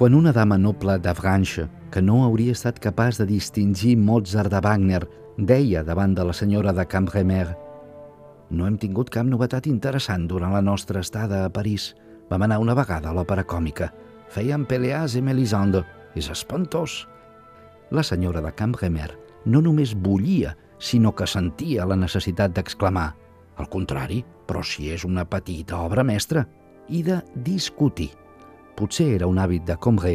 Quan una dama noble de que no hauria estat capaç de distingir Mozart de Wagner, deia davant de la senyora de Cambremer «No hem tingut cap novetat interessant durant la nostra estada a París. Vam anar una vegada a l'òpera còmica. Feien Péléas i Mélisande. És espantós!» La senyora de Cambremer no només bullia, sinó que sentia la necessitat d'exclamar «Al contrari, però si és una petita obra mestra!» i de discutir. Potser era un hàbit de Combré,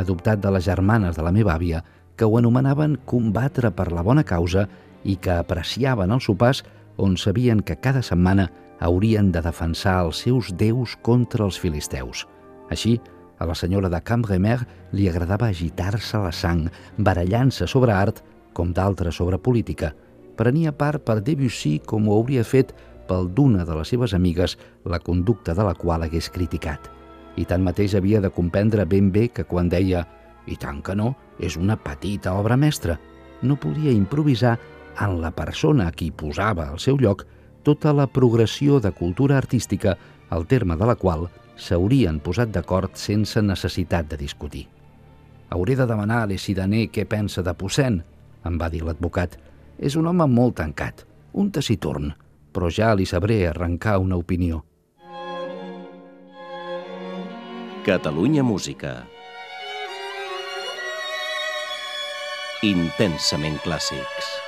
adoptat de les germanes de la meva àvia, que ho anomenaven combatre per la bona causa i que apreciaven els sopars on sabien que cada setmana haurien de defensar els seus déus contra els filisteus. Així, a la senyora de Cambremer li agradava agitar-se la sang, barallant-se sobre art com d'altres sobre política. Prenia part per Debussy com ho hauria fet pel d'una de les seves amigues, la conducta de la qual hagués criticat. I tanmateix havia de comprendre ben bé que quan deia «i tant que no, és una petita obra mestra», no podia improvisar en la persona qui posava al seu lloc tota la progressió de cultura artística, al terme de la qual s'haurien posat d'acord sense necessitat de discutir. «Hauré de demanar a l'Esidaner què pensa de Possèn», em va dir l'advocat. «És un home molt tancat, un taciturn, però ja li sabré arrencar una opinió». Catalunya Música. Intensament clàssics